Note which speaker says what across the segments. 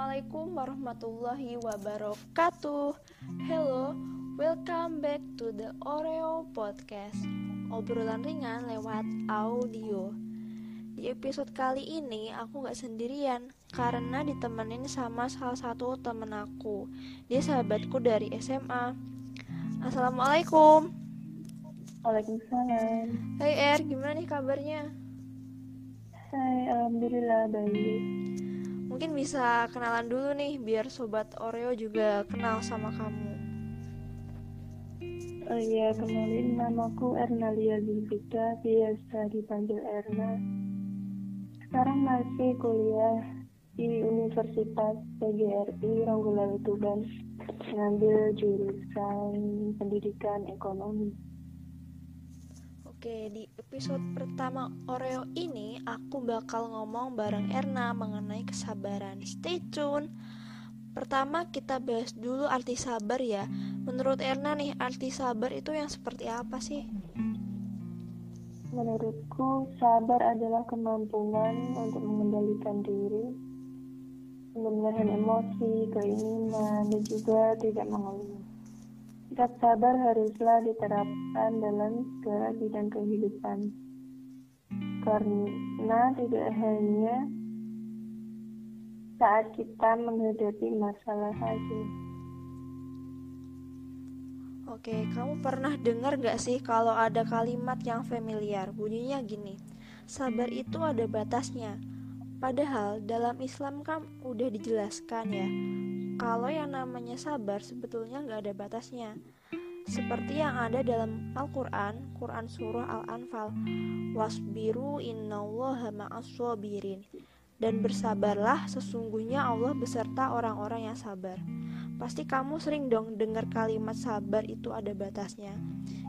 Speaker 1: Assalamualaikum warahmatullahi wabarakatuh. Hello, welcome back to the Oreo Podcast. Obrolan ringan lewat audio. Di episode kali ini aku gak sendirian karena ditemenin sama salah satu temen aku. Dia sahabatku dari SMA. Assalamualaikum.
Speaker 2: Waalaikumsalam.
Speaker 1: Hai Er, gimana nih kabarnya?
Speaker 2: Hai, alhamdulillah baik.
Speaker 1: Mungkin bisa kenalan dulu nih biar sobat Oreo juga kenal sama kamu.
Speaker 2: Oh iya, kenalin namaku Ernalia Zulfika, biasa dipanggil Erna. Sekarang masih kuliah di Universitas PGRI Ronggolawe Tuban, ngambil jurusan Pendidikan Ekonomi.
Speaker 1: Oke, di episode pertama Oreo ini aku bakal ngomong bareng Erna mengenai kesabaran. Stay tune. Pertama kita bahas dulu arti sabar ya. Menurut Erna nih, arti sabar itu yang seperti apa sih?
Speaker 2: Menurutku, sabar adalah kemampuan untuk mengendalikan diri, menahan emosi, keinginan, dan juga tidak mengeluh. Sikap sabar haruslah diterapkan dalam segala bidang kehidupan. Karena tidak hanya saat kita menghadapi masalah saja.
Speaker 1: Oke, kamu pernah dengar gak sih kalau ada kalimat yang familiar? Bunyinya gini, sabar itu ada batasnya. Padahal dalam Islam kan udah dijelaskan ya, kalau yang namanya sabar sebetulnya gak ada batasnya. Seperti yang ada dalam Al-Quran, Quran Surah Al-Anfal, Wasbiru innallaha ma'aswabirin. Dan bersabarlah, sesungguhnya Allah beserta orang-orang yang sabar. Pasti kamu sering dong dengar kalimat sabar itu ada batasnya.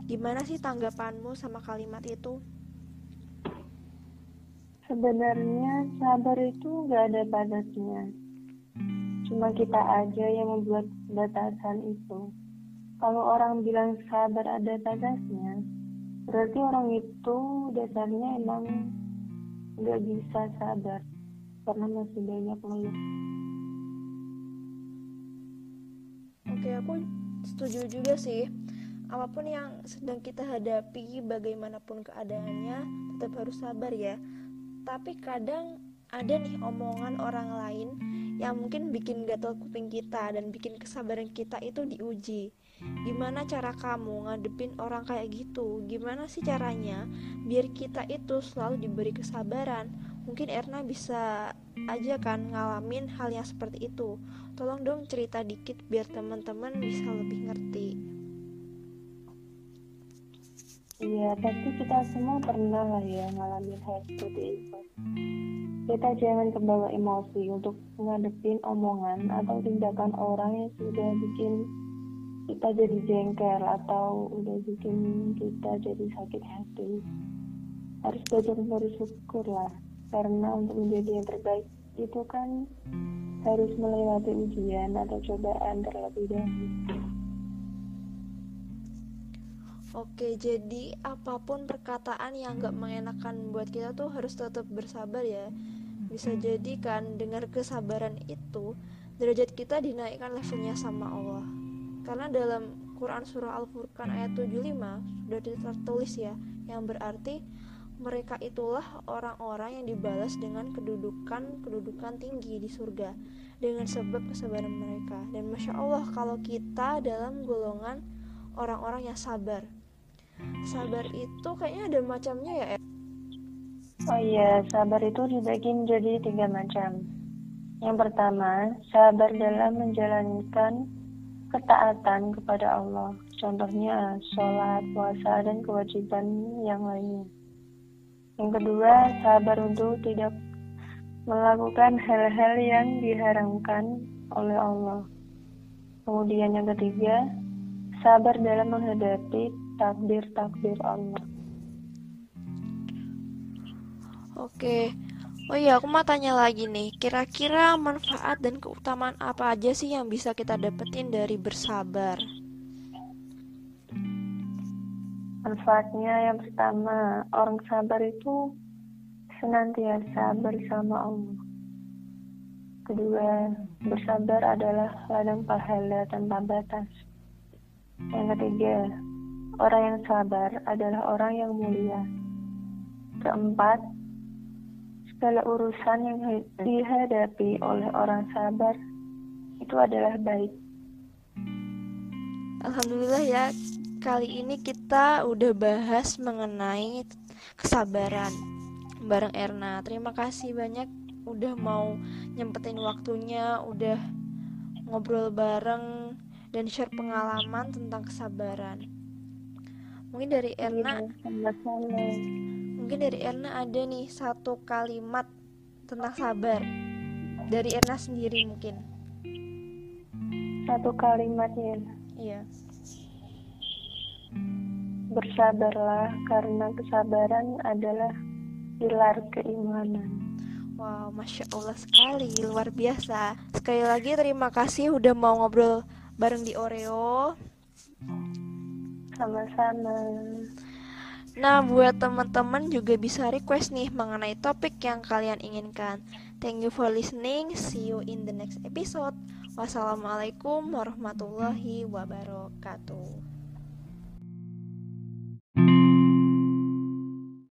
Speaker 1: Gimana sih tanggapanmu sama kalimat itu?
Speaker 2: Sebenarnya sabar itu gak ada batasnya. Cuma kita aja yang membuat batasan itu. Kalau orang bilang sabar ada batasnya, berarti orang itu dasarnya emang gak bisa sabar karena masih banyak ngeluh.
Speaker 1: Oke, aku setuju juga sih. Apa pun yang sedang kita hadapi, bagaimanapun keadaannya, tetap harus sabar ya. Tapi kadang ada nih omongan orang lain yang mungkin bikin gatal kuping kita dan bikin kesabaran kita itu diuji. Gimana cara kamu ngadepin orang kayak gitu? Gimana sih caranya biar kita itu selalu diberi kesabaran? Mungkin Erna bisa aja kan ngalamin hal yang seperti itu. Tolong dong cerita dikit biar teman-teman bisa lebih ngerti.
Speaker 2: Iya, pasti kita semua pernah lah ya ngalamin hal seperti itu. Kita jangan kebawa emosi untuk ngadepin omongan atau tindakan orang yang sudah bikin kita jadi jengkel atau udah bikin kita jadi sakit hati. Harus belajar bersyukur lah, karena untuk menjadi yang terbaik itu kan harus melewati ujian atau cobaan terlebih dahulu.
Speaker 1: Oke, jadi apa pun perkataan yang gak mengenakan buat kita tuh harus tetap bersabar ya. Bisa jadi kan dengan kesabaran itu derajat kita dinaikkan levelnya sama Allah. Karena dalam Quran surah Al-Furqan ayat 75 sudah tertulis ya, yang berarti mereka itulah orang-orang yang dibalas dengan kedudukan-kedudukan tinggi di surga dengan sebab kesabaran mereka. Dan masya Allah kalau kita dalam golongan orang-orang yang sabar. Sabar itu kayaknya ada macamnya ya.
Speaker 2: Oh iya, sabar itu dibagi menjadi tiga macam. Yang pertama, sabar dalam menjalankan ketaatan kepada Allah. Contohnya sholat, puasa, dan kewajiban yang lainnya. Yang kedua, sabar untuk tidak melakukan hal-hal yang diharamkan oleh Allah. Kemudian yang ketiga, sabar dalam menghadapi takdir-takdir Allah.
Speaker 1: Oke. Oh iya, aku mau tanya lagi nih. Kira-kira manfaat dan keutamaan apa aja sih yang bisa kita dapetin dari bersabar?
Speaker 2: Manfaatnya yang pertama, orang sabar itu senantiasa bersama Allah. Kedua, bersabar adalah ladang pahala tanpa batas. Yang ketiga, orang yang sabar adalah orang yang mulia. Keempat, segala urusan yang dihadapi oleh orang sabar itu adalah baik.
Speaker 1: Alhamdulillah ya, kali ini kita udah bahas mengenai kesabaran bareng Erna. Terima kasih banyak udah mau nyempetin waktunya, udah ngobrol bareng dan share pengalaman tentang kesabaran. Mungkin dari Erna, mungkin dari Erna ada nih satu kalimat tentang sabar dari Erna sendiri mungkin.
Speaker 2: Satu kalimatnya.
Speaker 1: Iya.
Speaker 2: Bersabarlah karena kesabaran adalah pilar keimanan.
Speaker 1: Wow, masya Allah sekali, luar biasa. Sekali lagi terima kasih udah mau ngobrol bareng di Oreo.
Speaker 2: Sama-sama.
Speaker 1: Nah, buat teman-teman juga bisa request nih mengenai topik yang kalian inginkan. Thank you for listening. See you in the next episode. Wassalamualaikum warahmatullahi wabarakatuh.